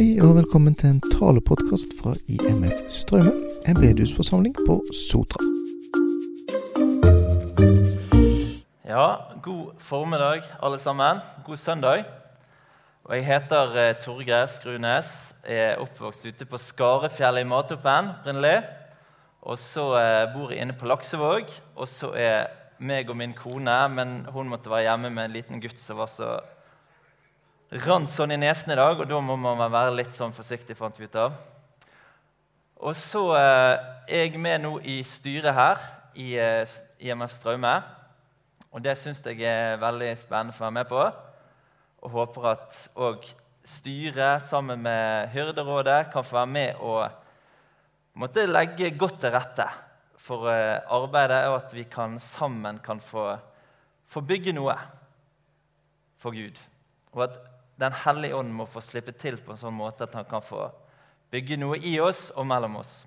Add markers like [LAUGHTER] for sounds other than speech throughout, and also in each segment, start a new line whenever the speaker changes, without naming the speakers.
Hei og velkommen til en talepodkast fra IMF Strømmen, en bedehusforsamling på Sotra.
Ja, god formiddag, alle sammen. God søndag. Og jeg heter eh, Torgeir Skrunes. Jeg er oppvokst ute på Skarefjellet i Matoppen opprinnelig. Og så eh, bor jeg inne på Laksevåg. Og så er meg og min kone Men hun måtte være hjemme med en liten gutt som var så rant sånn i nesen i dag, og da må man være litt sånn forsiktig, fant vi ut av. Og så eh, er jeg med nå i styret her i eh, IMF Straume. Og det syns jeg er veldig spennende for å være med på. Og håper at òg styret sammen med Hyrderådet kan få være med og måtte legge godt til rette for eh, arbeidet, og at vi kan, sammen kan få, få bygge noe for Gud. Og at den hellige ånd må få slippe til på en sånn måte at han kan få bygge noe i oss og mellom oss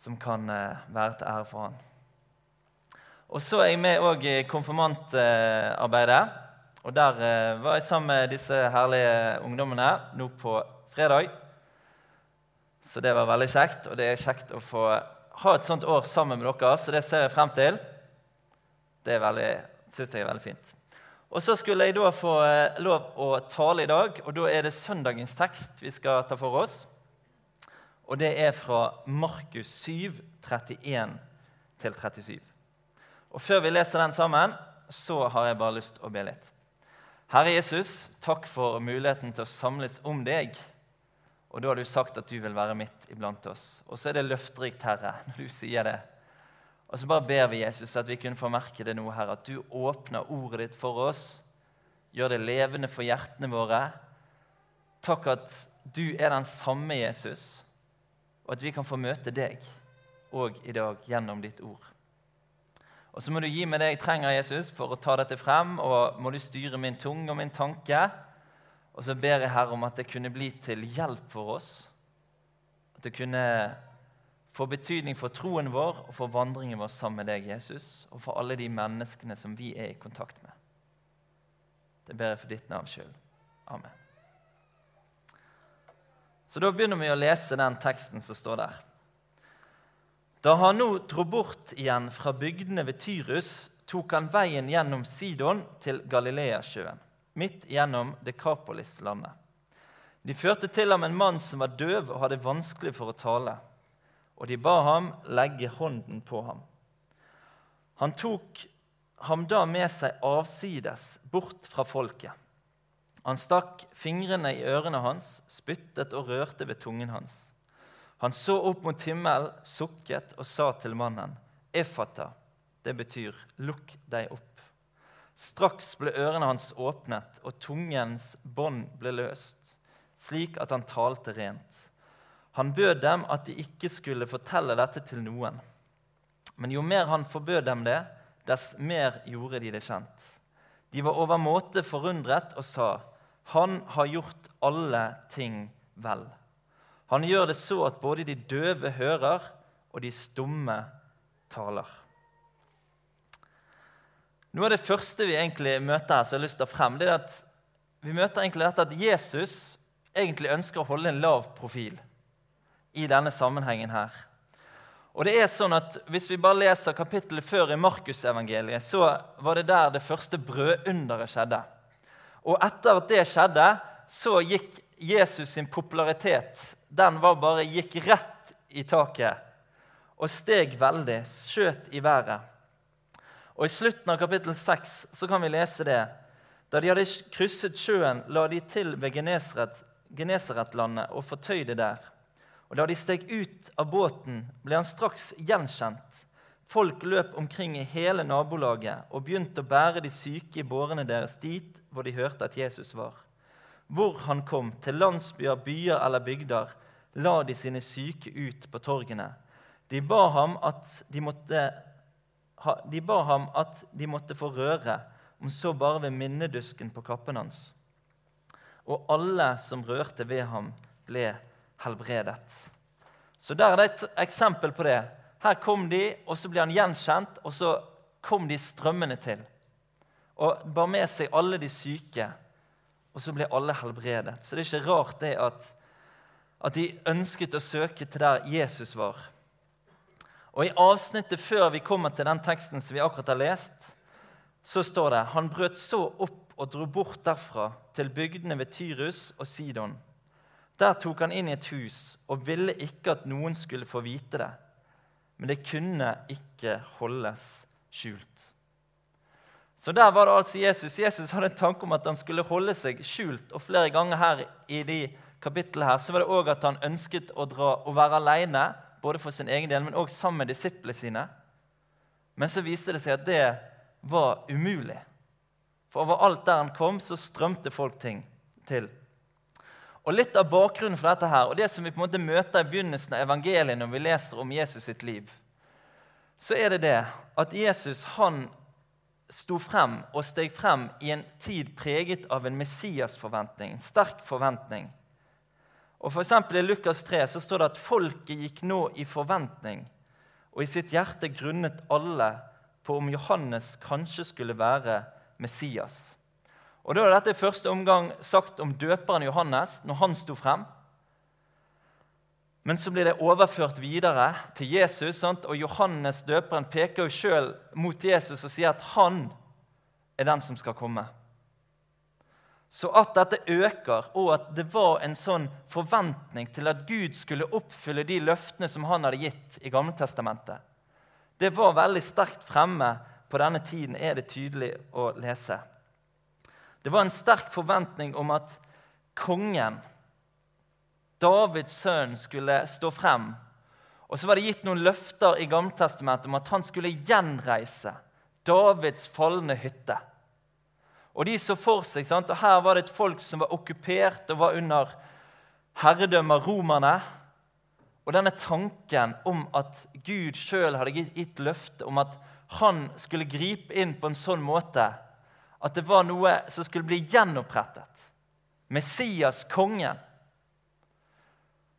som kan eh, være til ære for han. Og Så er jeg med i konfirmantarbeidet. Og Der eh, var jeg sammen med disse herlige ungdommene nå på fredag. Så det var veldig kjekt, og det er kjekt å få ha et sånt år sammen med dere. Så det ser jeg frem til. Det syns jeg er veldig fint. Og Så skulle jeg da få eh, lov å tale i dag, og da er det søndagens tekst vi skal ta for oss. Og det er fra Markus 7, 31-37. Og Før vi leser den sammen, så har jeg bare lyst til å be litt. Herre Jesus, takk for muligheten til å samles om deg. Og da har du sagt at du vil være midt iblant oss. Og så er det løfterikt, Herre, [LAUGHS] når du sier det. Og så bare ber vi Jesus at vi kunne få merke det nå, her, at du åpner ordet ditt for oss. Gjør det levende for hjertene våre. Takk at du er den samme Jesus, og at vi kan få møte deg òg i dag gjennom ditt ord. Og så må du gi meg det jeg trenger, Jesus, for å ta dette frem, og må du styre min tunge og min tanke. Og så ber jeg Herre om at det kunne bli til hjelp for oss. At det kunne får betydning for troen vår og for vandringen vår sammen med deg, Jesus, og for alle de menneskene som vi er i kontakt med. Det ber jeg for ditt navn skyld. Amen. Så Da begynner vi å lese den teksten som står der. Da han nå dro bort igjen fra bygdene ved Tyrus, tok han veien gjennom Sidon til Galileasjøen, midt gjennom Dekapolis-landet. De førte til ham en mann som var døv og hadde vanskelig for å tale og de ba ham legge hånden på ham. Han tok ham da med seg avsides, bort fra folket. Han stakk fingrene i ørene hans, spyttet og rørte ved tungen hans. Han så opp mot himmelen, sukket og sa til mannen, Efata, det betyr lukk deg opp. Straks ble ørene hans åpnet, og tungens bånd ble løst, slik at han talte rent. Han bød dem at de ikke skulle fortelle dette til noen. Men jo mer han forbød dem det, dess mer gjorde de det kjent. De var overmåte forundret og sa, 'Han har gjort alle ting vel.' Han gjør det så at både de døve hører, og de stumme taler. Noe av det første vi egentlig møter her, som jeg har lyst til å frem, det er at vi møter egentlig dette at Jesus egentlig ønsker å holde en lav profil i denne sammenhengen her. Og det er sånn at Hvis vi bare leser kapittelet før i Markusevangeliet, så var det der det første brødunderet skjedde. Og etter at det skjedde, så gikk Jesus sin popularitet den var bare gikk rett i taket og steg veldig, skjøt i været. Og I slutten av kapittel 6 så kan vi lese det. Da de hadde krysset sjøen, la de til ved Genesaretlandet og fortøyde der. Og Da de steg ut av båten, ble han straks gjenkjent. Folk løp omkring i hele nabolaget og begynte å bære de syke i bårene deres dit hvor de hørte at Jesus var. Hvor han kom, til landsbyer, byer eller bygder, la de sine syke ut på torgene. De ba ham at de måtte, de ba ham at de måtte få røre, om så bare ved minnedusken på kappen hans. Og alle som rørte ved ham, ble helbredet. Så der er det et eksempel på det. Her kom de, og så ble han gjenkjent, og så kom de strømmende til. Og bar med seg alle de syke og så ble alle helbredet. Så det er ikke rart det at, at de ønsket å søke til der Jesus var. Og I avsnittet før vi kommer til den teksten som vi akkurat har lest, så står det han brøt så opp og dro bort derfra til bygdene ved Tyrus og Sidon. Der tok han inn i et hus og ville ikke at noen skulle få vite det. Men det kunne ikke holdes skjult. Så der var det altså Jesus. Jesus hadde en tanke om at han skulle holde seg skjult. Og flere ganger her i de kapitlene her, så var det òg at han ønsket å, dra, å være alene, både for sin egen del, men òg sammen med disiplene sine. Men så viste det seg at det var umulig. For overalt der han kom, så strømte folk ting til. Og Litt av bakgrunnen for dette her, og det som vi på en måte møter i begynnelsen av evangeliet når vi leser om Jesus sitt liv, så er det det at Jesus han sto frem og steg frem i en tid preget av en Messias-forventning, en sterk forventning. Og for I Lukas 3 så står det at folket gikk nå i forventning, og i sitt hjerte grunnet alle på om Johannes kanskje skulle være Messias. Og Da er dette i første omgang sagt om døperen Johannes når han sto frem. Men så blir det overført videre til Jesus. Sant? Og Johannes døperen peker jo sjøl mot Jesus og sier at han er den som skal komme. Så at dette øker, og at det var en sånn forventning til at Gud skulle oppfylle de løftene som han hadde gitt i Gamletestamentet, det var veldig sterkt fremme på denne tiden, er det tydelig å lese. Det var en sterk forventning om at kongen Davids sønn skulle stå frem. Og så var det gitt noen løfter i Gammeltestamentet om at han skulle gjenreise Davids falne hytte. Og de så for seg, sant? og Her var det et folk som var okkupert og var under herredømme av romerne. Og denne tanken om at Gud sjøl hadde gitt løfte om at han skulle gripe inn på en sånn måte at det var noe som skulle bli gjenopprettet. Messias, kongen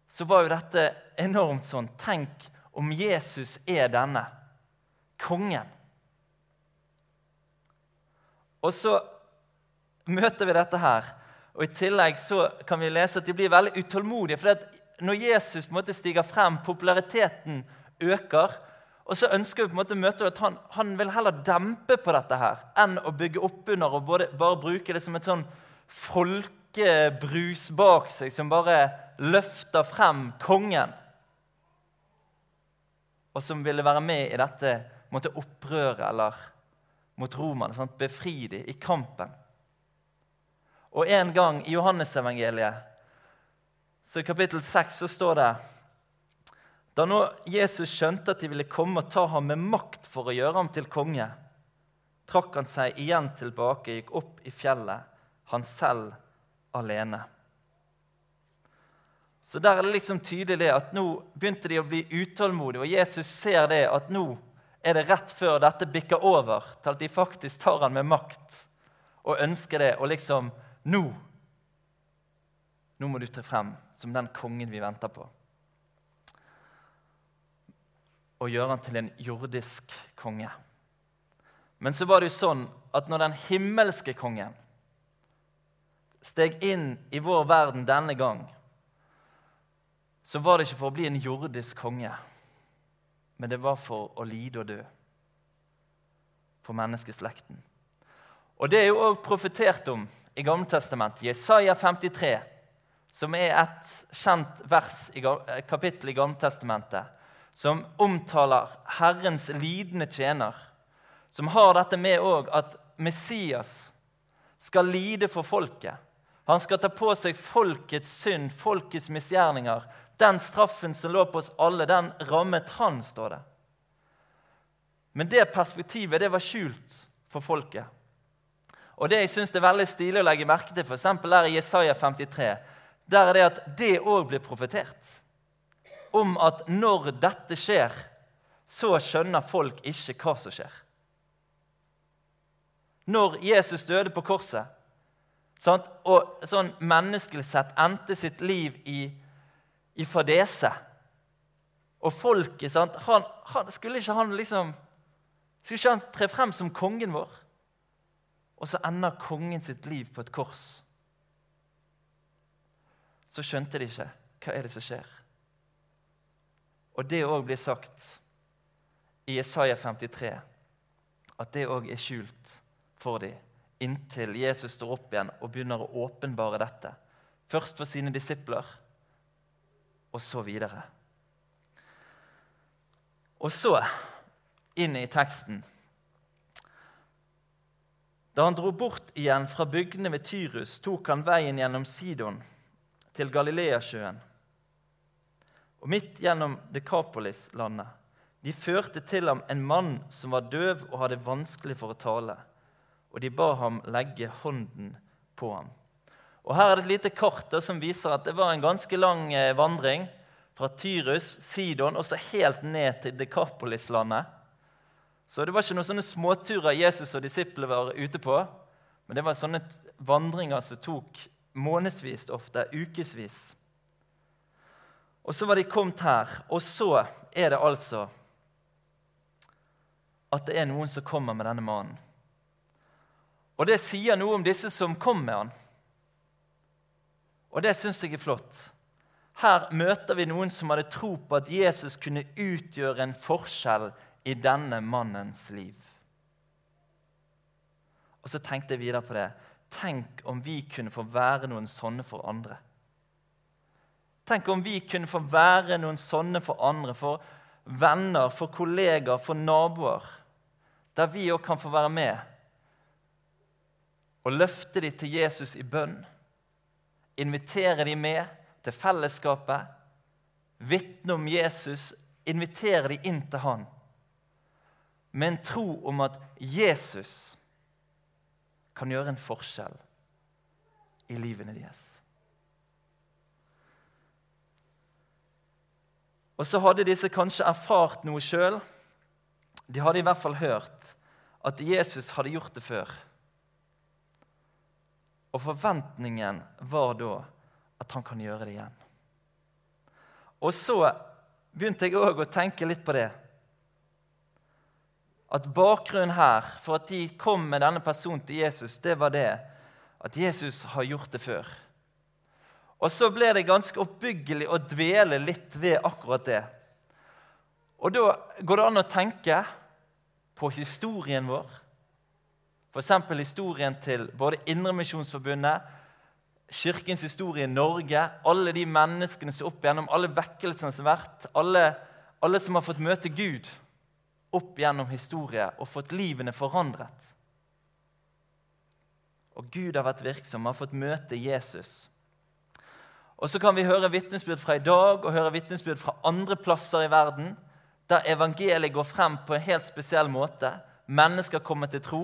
så var jo dette enormt sånn Tenk om Jesus er denne kongen. Og så møter vi dette her. Og I tillegg så kan vi lese at de blir veldig utålmodige. For når Jesus på en måte stiger frem, populariteten øker, og så ønsker vi på en måte å møte at han, han vil heller dempe på dette her enn å bygge opp under og både, bare bruke det som et sånn folkebrus bak seg som bare løfter frem kongen, og som ville være med i dette måtte, opprøret eller mot romerne. Sånn, befri dem i kampen. Og en gang i Johannesevangeliet, så i kapittel 6, så står det Da nå Jesus skjønte at de ville komme og ta ham med makt for å gjøre ham til konge, trakk han seg igjen tilbake, og gikk opp i fjellet, han selv alene. Så der er det liksom tydelig det at nå begynte de å bli utålmodige, og Jesus ser det at nå er det rett før dette bikker over til at de faktisk tar han med makt og ønsker det. Og liksom Nå Nå må du tre frem som den kongen vi venter på. Og gjøre han til en jordisk konge. Men så var det jo sånn at når den himmelske kongen steg inn i vår verden denne gang, så var det ikke for å bli en jordisk konge, men det var for å lide og dø. For menneskeslekten. Og Det er jo òg profetert om i Gammeltestamentet. Jesaja 53, som er et kjent vers i eh, kapittel i Gammeltestamentet, som omtaler Herrens lidende tjener, som har dette med òg at Messias skal lide for folket. Han skal ta på seg folkets synd, folkets misgjerninger, den straffen som lå på oss alle, den rammet han, står det. Men det perspektivet det var skjult for folket. Og Det jeg synes er veldig stilig å legge merke til, f.eks. der i Jesaja 53, der er det at det òg blir profetert. Om at når dette skjer, så skjønner folk ikke hva som skjer. Når Jesus døde på korset, sant? og sånn menneskelig sett endte sitt liv i i fadese. Og folket sant? Han, han, Skulle ikke han liksom Skulle ikke han tre frem som kongen vår? Og så ender kongen sitt liv på et kors. så skjønte de ikke hva er det som skjer. Og det òg blir sagt i Isaiah 53, at det òg er skjult for dem inntil Jesus står opp igjen og begynner å åpenbare dette. Først for sine disipler, og så videre. Og så inn i teksten. Da han dro bort igjen fra bygdene ved Tyrus, tok han veien gjennom Sidon til Galileasjøen og midt gjennom Dekapolis-landet. De førte til ham en mann som var døv og hadde vanskelig for å tale, og de ba ham legge hånden på ham. Og Her er det et lite kart som viser at det var en ganske lang eh, vandring fra Tyrus, Sidon og så helt ned til Dekapolis-landet. Så det var ikke noen sånne småturer Jesus og disiplene var ute på. Men det var sånne vandringer som tok månedsvis, ofte ukevis. Og så var de kommet her, og så er det altså at det er noen som kommer med denne mannen. Og det sier noe om disse som kom med han. Og det syns jeg er flott. Her møter vi noen som hadde tro på at Jesus kunne utgjøre en forskjell i denne mannens liv. Og så tenkte jeg videre på det. Tenk om vi kunne få være noen sånne for andre. Tenk om vi kunne få være noen sånne for andre, for venner, for kollegaer, for naboer. Der vi òg kan få være med og løfte dem til Jesus i bønn. Invitere dem med til fellesskapet. Vitne om Jesus. Invitere dem inn til han. Med en tro om at Jesus kan gjøre en forskjell i livene deres. Og så hadde disse kanskje erfart noe sjøl. De hadde i hvert fall hørt at Jesus hadde gjort det før. Og forventningen var da at han kan gjøre det igjen. Og så begynte jeg òg å tenke litt på det. At bakgrunnen her for at de kom med denne personen til Jesus, det var det at Jesus har gjort det før. Og så ble det ganske oppbyggelig å dvele litt ved akkurat det. Og da går det an å tenke på historien vår. F.eks. historien til både Indremisjonsforbundet, Kirkens historie i Norge, alle de menneskene som opp gjennom, alle vekkelsene som har vært, alle, alle som har fått møte Gud opp gjennom historie og fått livene forandret. Og Gud har vært virksom, har fått møte Jesus. Og så kan vi høre vitnesbyrd fra i dag og høre vitnesbyrd fra andre plasser i verden, der evangeliet går frem på en helt spesiell måte. Mennesker kommer til tro.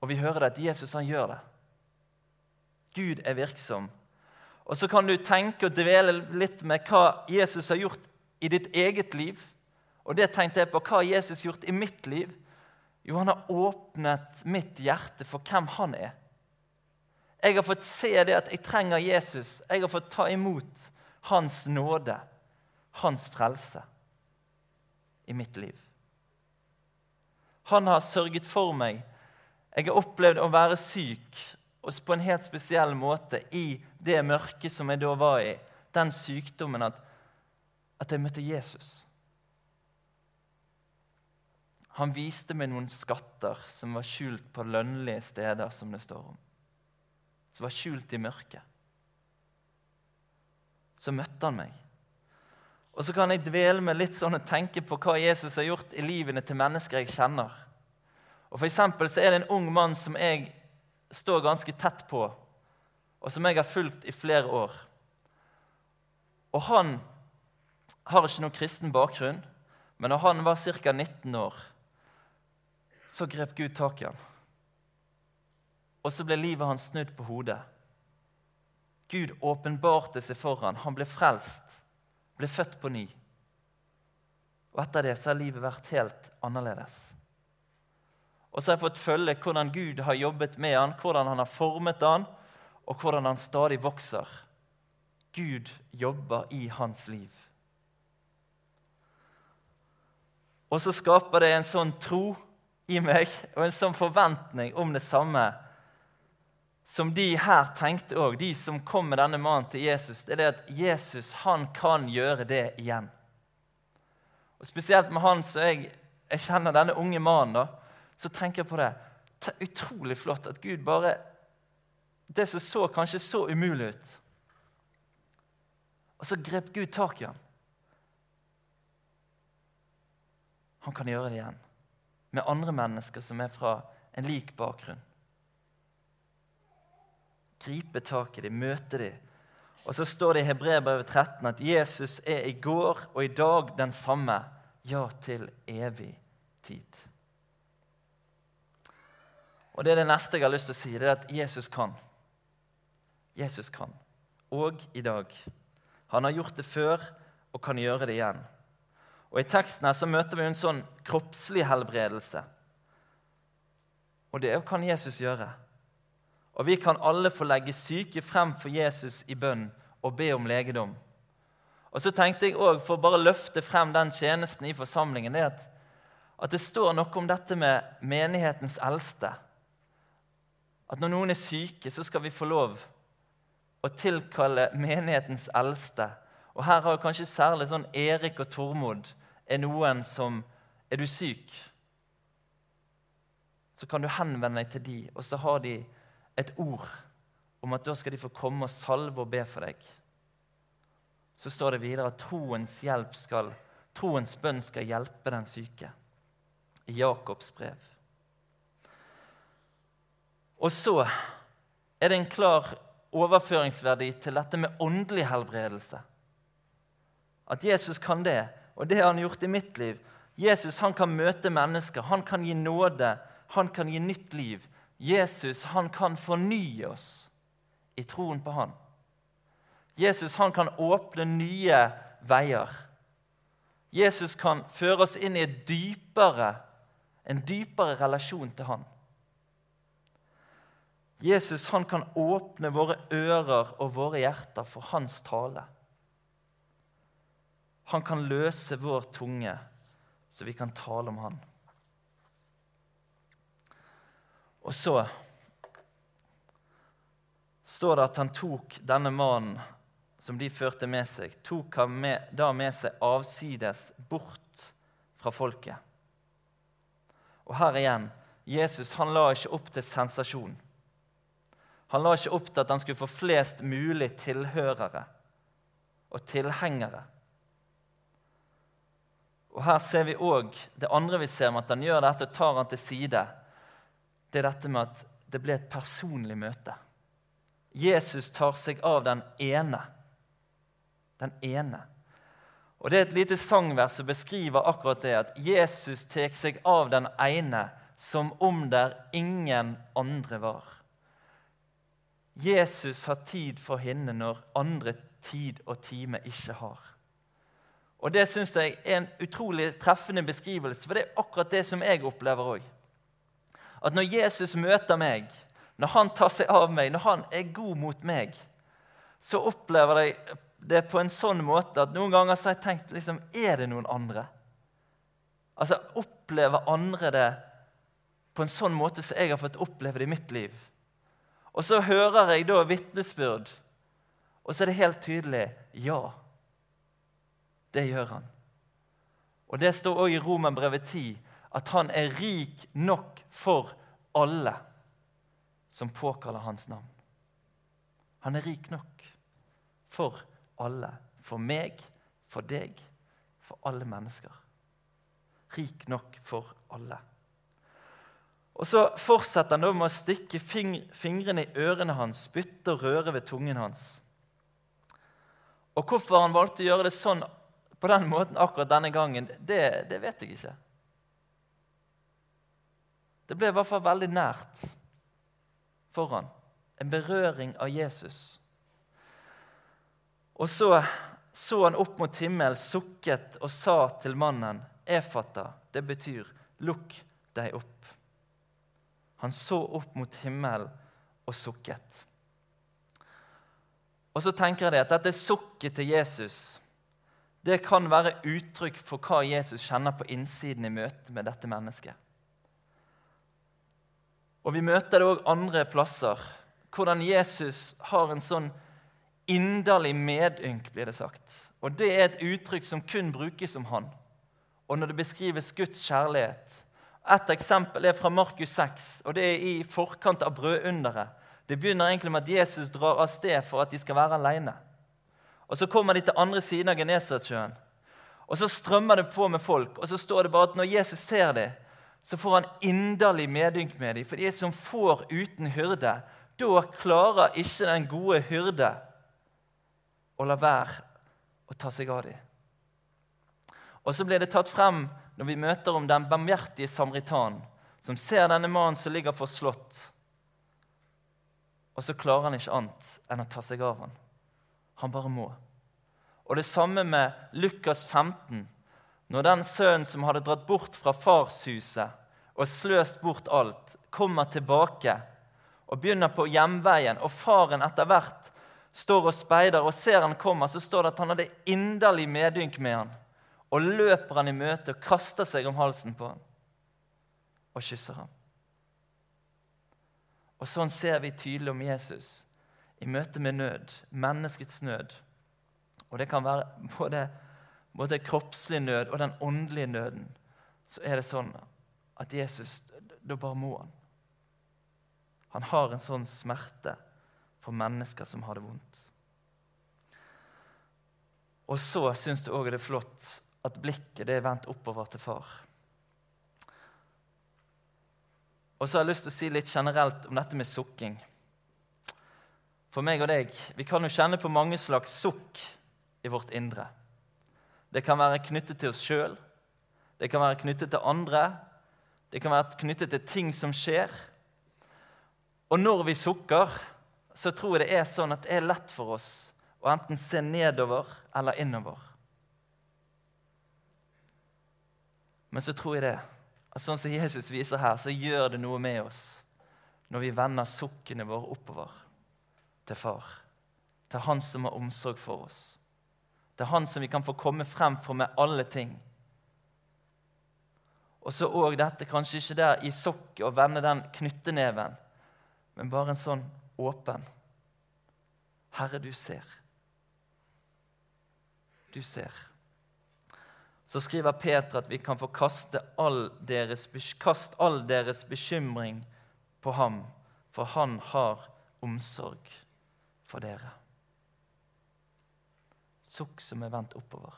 Og vi hører det at Jesus han gjør det. Gud er virksom. Og så kan du tenke og dvele litt med hva Jesus har gjort i ditt eget liv. Og det tenkte jeg på. Hva har Jesus gjort i mitt liv? Jo, han har åpnet mitt hjerte for hvem han er. Jeg har fått se det at jeg trenger Jesus. Jeg har fått ta imot hans nåde, hans frelse, i mitt liv. Han har sørget for meg. Jeg har opplevd å være syk og på en helt spesiell måte i det mørket som jeg da var i, den sykdommen, at, at jeg møtte Jesus. Han viste meg noen skatter som var skjult på lønnlige steder, som det står om som var skjult i mørket. Så møtte han meg. Og så kan jeg dvele med litt sånn og tenke på hva Jesus har gjort i livene til mennesker jeg kjenner. Og for så er det en ung mann som jeg står ganske tett på, og som jeg har fulgt i flere år. Og han har ikke noen kristen bakgrunn, men da han var ca. 19 år, så grep Gud tak i ham. Og så ble livet hans snudd på hodet. Gud åpenbarte seg for ham. Han ble frelst, ble født på ny. Og etter det så har livet vært helt annerledes. Og så har jeg fått følge hvordan Gud har jobbet med han, hvordan han har formet han, og hvordan han stadig vokser. Gud jobber i hans liv. Og så skaper det en sånn tro i meg og en sånn forventning om det samme som de her tenkte òg, de som kom med denne mannen til Jesus, det er det at Jesus han kan gjøre det igjen. Og Spesielt med han som jeg, jeg kjenner, denne unge mannen, da, så tenker jeg på det. Det utrolig flott at Gud bare Det som så kanskje så umulig ut Og så grep Gud tak i ham. Han kan gjøre det igjen med andre mennesker som er fra en lik bakgrunn gripe tak i dem, møte dem. Og så står det i Hebreerbrevet 13 at Jesus er i går og i dag den samme, ja, til evig tid. Og Det er det neste jeg har lyst til å si, det er at Jesus kan. Jesus kan. Og i dag. Han har gjort det før og kan gjøre det igjen. Og I teksten her så møter vi en sånn kroppslig helbredelse. Og det kan Jesus gjøre. Og vi kan alle få legge syke frem for Jesus i bønn og be om legedom. Og så tenkte jeg også, For å bare løfte frem den tjenesten i forsamlingen, det at, at det står noe om dette med menighetens eldste. At når noen er syke, så skal vi få lov å tilkalle menighetens eldste. Og her har kanskje særlig sånn Erik og Tormod er noen som Er du syk? Så kan du henvende deg til de, og så har de et ord om at da skal de få komme og salve og be for deg. Så står det videre at troens, hjelp skal, troens bønn skal hjelpe den syke. I Jakobs brev. Og så er det en klar overføringsverdi til dette med åndelig helbredelse. At Jesus kan det, og det har han gjort i mitt liv. Jesus han kan møte mennesker, han kan gi nåde, han kan gi nytt liv. Jesus han kan fornye oss i troen på han. Jesus han kan åpne nye veier. Jesus kan føre oss inn i dypere, en dypere relasjon til han. Jesus han kan åpne våre ører og våre hjerter for hans tale. Han kan løse vår tunge, så vi kan tale om han. Og så står det at han tok denne mannen som de førte med seg, tok han med, da med seg avsides bort fra folket. Og her igjen Jesus han la ikke opp til sensasjon. Han la ikke opp til at han skulle få flest mulig tilhørere og tilhengere. Og Her ser vi òg det andre vi ser med at han gjør dette og tar han til side det er dette med at det ble et personlig møte. Jesus tar seg av den ene. Den ene. Og Det er et lite sangvers som beskriver akkurat det, at Jesus tar seg av den ene som om der ingen andre var. Jesus har tid for henne når andre tid og time ikke har. Og Det syns jeg er en utrolig treffende beskrivelse, for det er akkurat det som jeg opplever òg. At når Jesus møter meg, når han tar seg av meg, når han er god mot meg, så opplever jeg det på en sånn måte at noen ganger har jeg tenkt liksom, Er det noen andre? Altså, Opplever andre det på en sånn måte som jeg har fått oppleve det i mitt liv? Og så hører jeg da vitnesbyrd, og så er det helt tydelig ja. Det gjør han. Og det står òg i Romerbrevet 10 at han er rik nok for alle som påkaller hans navn. Han er rik nok for alle. For meg, for deg, for alle mennesker. Rik nok for alle. Og Så fortsetter han med å stikke fingrene i ørene hans, spytte og røre ved tungen hans. Og Hvorfor han valgte å gjøre det sånn på den måten akkurat denne gangen, det, det vet jeg ikke. Det ble i hvert fall veldig nært for han. En berøring av Jesus. Og så så han opp mot himmelen, sukket og sa til mannen, 'Efata', det betyr 'lukk deg opp'. Han så opp mot himmelen og sukket. Og så tenker jeg at Dette sukket til Jesus det kan være uttrykk for hva Jesus kjenner på innsiden i møte med dette mennesket. Og Vi møter det òg andre plasser. hvordan Jesus har en sånn inderlig medynk, blir det sagt. Og Det er et uttrykk som kun brukes om han. Og når det beskrives Guds kjærlighet. Et eksempel er fra Markus 6, og det er i forkant av brødunderet. Det begynner egentlig med at Jesus drar av sted for at de skal være alene. Og Så kommer de til andre siden av Genesaretsjøen. Og Så strømmer det på med folk, og så står det bare at når Jesus ser dem, så får han inderlig medynk med dem. For de som får uten hyrde, da klarer ikke den gode hyrde å la være å ta seg av dem. Og så blir det tatt frem når vi møter om den barmhjertige samaritan, som ser denne mannen som ligger forslått, og så klarer han ikke annet enn å ta seg av ham. Han bare må. Og det samme med Lukas 15. Når den sønnen som hadde dratt bort fra farshuset og sløst bort alt, kommer tilbake og begynner på hjemveien, og faren etter hvert står og speider og ser han kommer, så står det at han hadde inderlig medynk med han, og løper han i møte og kaster seg om halsen på han og kysser ham. Og Sånn ser vi tydelig om Jesus i møte med nød, menneskets nød. Og det kan være både, både kroppslig nød og den åndelige nøden. Så er det sånn at Jesus Da bare må han. Han har en sånn smerte for mennesker som har det vondt. Og så syns du òg det er flott at blikket det er vendt oppover til far. Og så har jeg lyst til å si litt generelt om dette med sukking. For meg og deg, Vi kan jo kjenne på mange slags sukk i vårt indre. Det kan være knyttet til oss sjøl, det kan være knyttet til andre, det kan være knyttet til ting som skjer. Og når vi sukker, så tror jeg det er sånn at det er lett for oss å enten se nedover eller innover. Men så tror jeg det at sånn som Jesus viser her, så gjør det noe med oss når vi vender sukkene våre oppover til far, til han som har omsorg for oss. Det er han som vi kan få komme frem for med alle ting. Og så òg dette, kanskje ikke der i sokket og vende den knytteneven, men bare en sånn åpen. Herre, du ser. Du ser. Så skriver Peter at vi kan få kaste all deres, kast all deres bekymring på ham, for han har omsorg for dere sukk som er vendt oppover.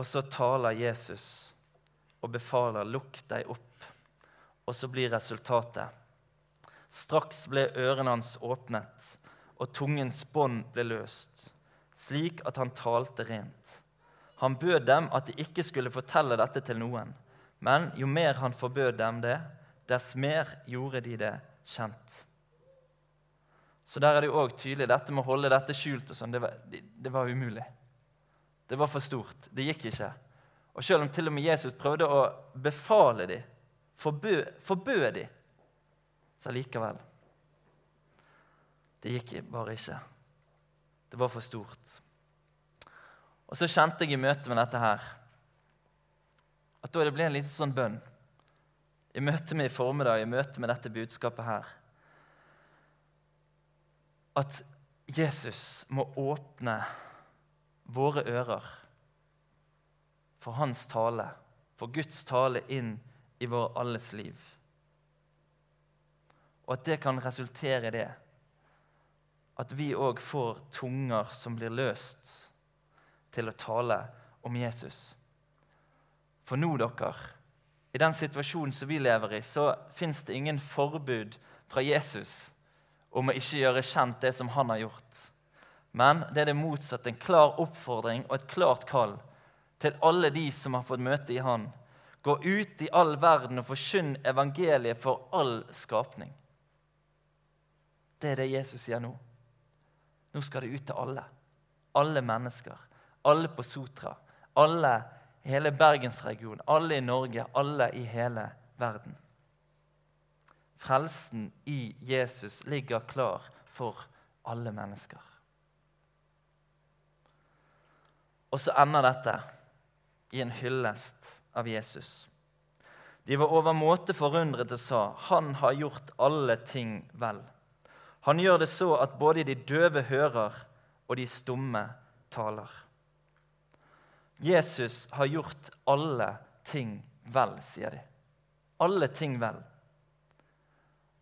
Og så taler Jesus og befaler 'lukk deg opp', og så blir resultatet. Straks ble ørene hans åpnet, og tungens bånd ble løst, slik at han talte rent. Han bød dem at de ikke skulle fortelle dette til noen, men jo mer han forbød dem det, dess mer gjorde de det kjent. Så der er det jo òg tydelig. Dette med å holde dette skjult og sånn, det, det, var umulig. Det var for stort. Det gikk ikke. Og selv om til og med Jesus prøvde å befale dem, forbød, forbød dem, så likevel Det gikk bare ikke. Det var for stort. Og så kjente jeg i møte med dette her at da det ble en liten sånn bønn. I møte med i formiddag, i møte med dette budskapet her at Jesus må åpne våre ører for hans tale, for Guds tale inn i vår alles liv. Og at det kan resultere i det at vi òg får tunger som blir løst til å tale om Jesus. For nå, dere, i den situasjonen som vi lever i, så fins det ingen forbud fra Jesus om å ikke gjøre kjent det som han har gjort. Men det er det motsatte, en klar oppfordring og et klart kall til alle de som har fått møte i Han. Gå ut i all verden og forkynn evangeliet for all skapning. Det er det Jesus sier nå. Nå skal det ut til alle. Alle mennesker. Alle på Sotra. Alle i hele bergensregionen. Alle i Norge. Alle i hele verden. Frelsen i Jesus ligger klar for alle mennesker. Og så ender dette i en hyllest av Jesus. De var overmåte forundret og sa, 'Han har gjort alle ting vel.' Han gjør det så at både de døve hører, og de stumme taler. Jesus har gjort alle ting vel, sier de. Alle ting vel.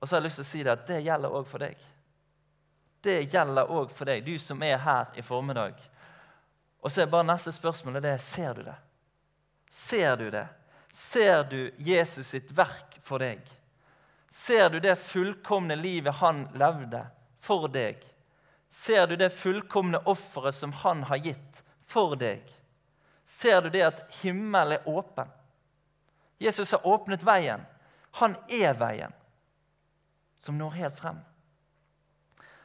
Og så har jeg lyst til å si det at det gjelder òg for deg. Det gjelder òg for deg, du som er her i formiddag. Og så er bare neste spørsmål det er ser du det. Ser du det? Ser du Jesus sitt verk for deg? Ser du det fullkomne livet han levde for deg? Ser du det fullkomne offeret som han har gitt for deg? Ser du det at himmelen er åpen? Jesus har åpnet veien. Han er veien som når helt frem.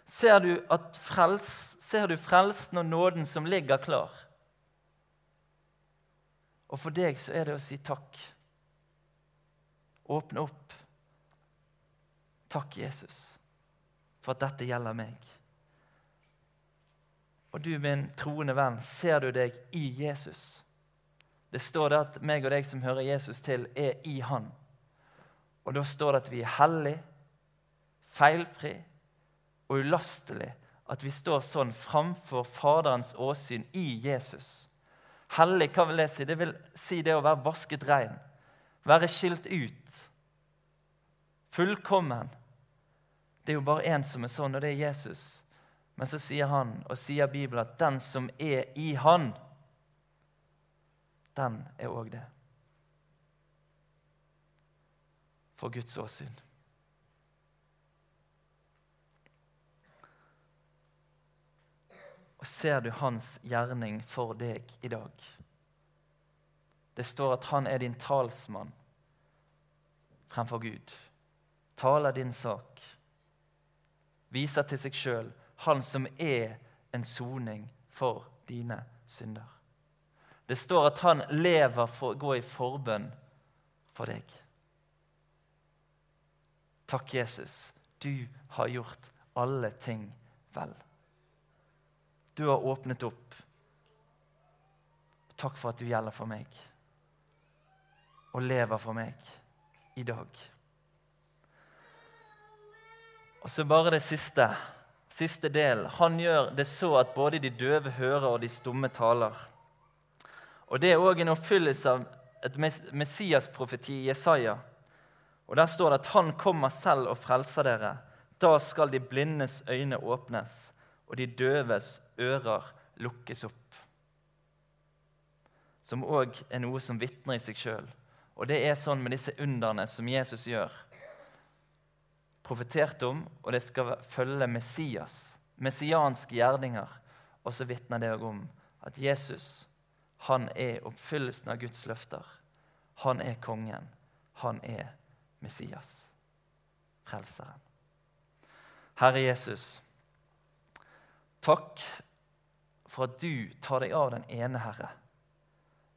Ser du, frels, ser du frelsen og nåden som ligger klar? Og for deg så er det å si takk. Åpne opp. Takk, Jesus, for at dette gjelder meg. Og du, min troende venn, ser du deg i Jesus? Det står det at meg og deg som hører Jesus til, er i Han. Og da står det at vi er hellige, feilfri og ulastelig. At vi står sånn framfor Faderens åsyn i Jesus. Hellig, hva vil det si? Det vil si det å være vasket rein. Være skilt ut. Fullkommen. Det er jo bare én som er sånn, og det er Jesus. Men så sier han, og sier Bibelen, at den som er i Han, den er òg det. For Guds åsyn. Og ser du hans gjerning for deg i dag? Det står at han er din talsmann fremfor Gud. Taler din sak. Viser til seg sjøl han som er en soning for dine synder. Det står at han lever for å gå i forbønn for deg. Takk, Jesus. Du har gjort alle ting vel. Du har åpnet opp. Takk for at du gjelder for meg og lever for meg i dag. Og så bare det siste. Siste del. Han gjør det så at både de døve hører og de stumme taler. Og Det er òg en oppfyllelse av et Messias-profeti i Jesaja. Og Der står det at han kommer selv og frelser dere. Da skal de blindes øyne åpnes, og de døves ører lukkes opp. Som òg er noe som vitner i seg sjøl. Og det er sånn med disse underne som Jesus gjør. Profetert om, og det skal følge Messias. Messianske gjerninger. Og så vitner det òg om at Jesus han er oppfyllelsen av Guds løfter. Han er kongen. Han er Messias, frelseren. Herre Jesus, takk for at du tar deg av den ene, Herre.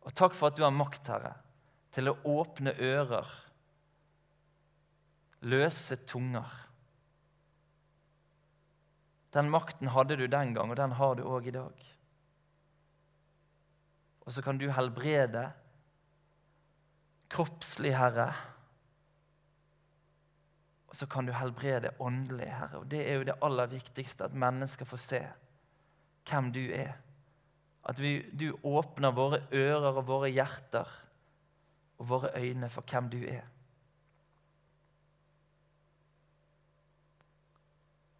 Og takk for at du har makt, Herre, til å åpne ører, løse tunger. Den makten hadde du den gang, og den har du òg i dag. Og så kan du helbrede kroppslig, Herre. Så kan du helbrede åndelig, Herre. Og Det er jo det aller viktigste, at mennesker får se hvem du er. At vi, du åpner våre ører og våre hjerter og våre øyne for hvem du er.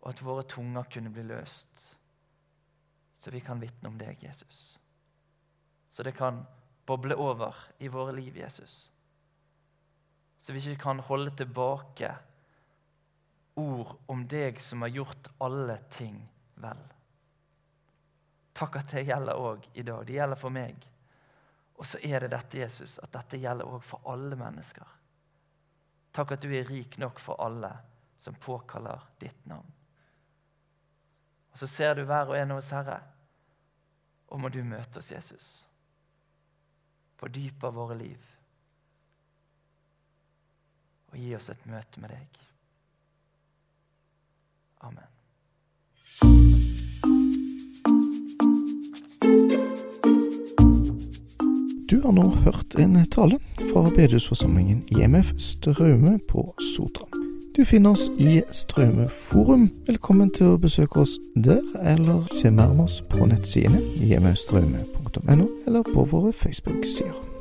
Og at våre tunger kunne bli løst, så vi kan vitne om deg, Jesus så det kan boble over i våre liv, Jesus. Så vi ikke kan holde tilbake ord om deg som har gjort alle ting vel. Takk at det gjelder òg i dag. Det gjelder for meg. Og så er det dette, Jesus, at dette gjelder òg for alle mennesker. Takk at du er rik nok for alle som påkaller ditt navn. Og så ser du hver og en av oss, Herre, og må du møte oss, Jesus på dypet av våre liv. Og gi oss et møte med deg. Amen.
Du har nå hørt en tale fra bedehusforsamlingen IMF Straume på Sotra. Du finner oss i Straume forum. Velkommen til å besøke oss der, eller se mer om oss på nettsidene imfstraume.no, eller på våre Facebook-sider.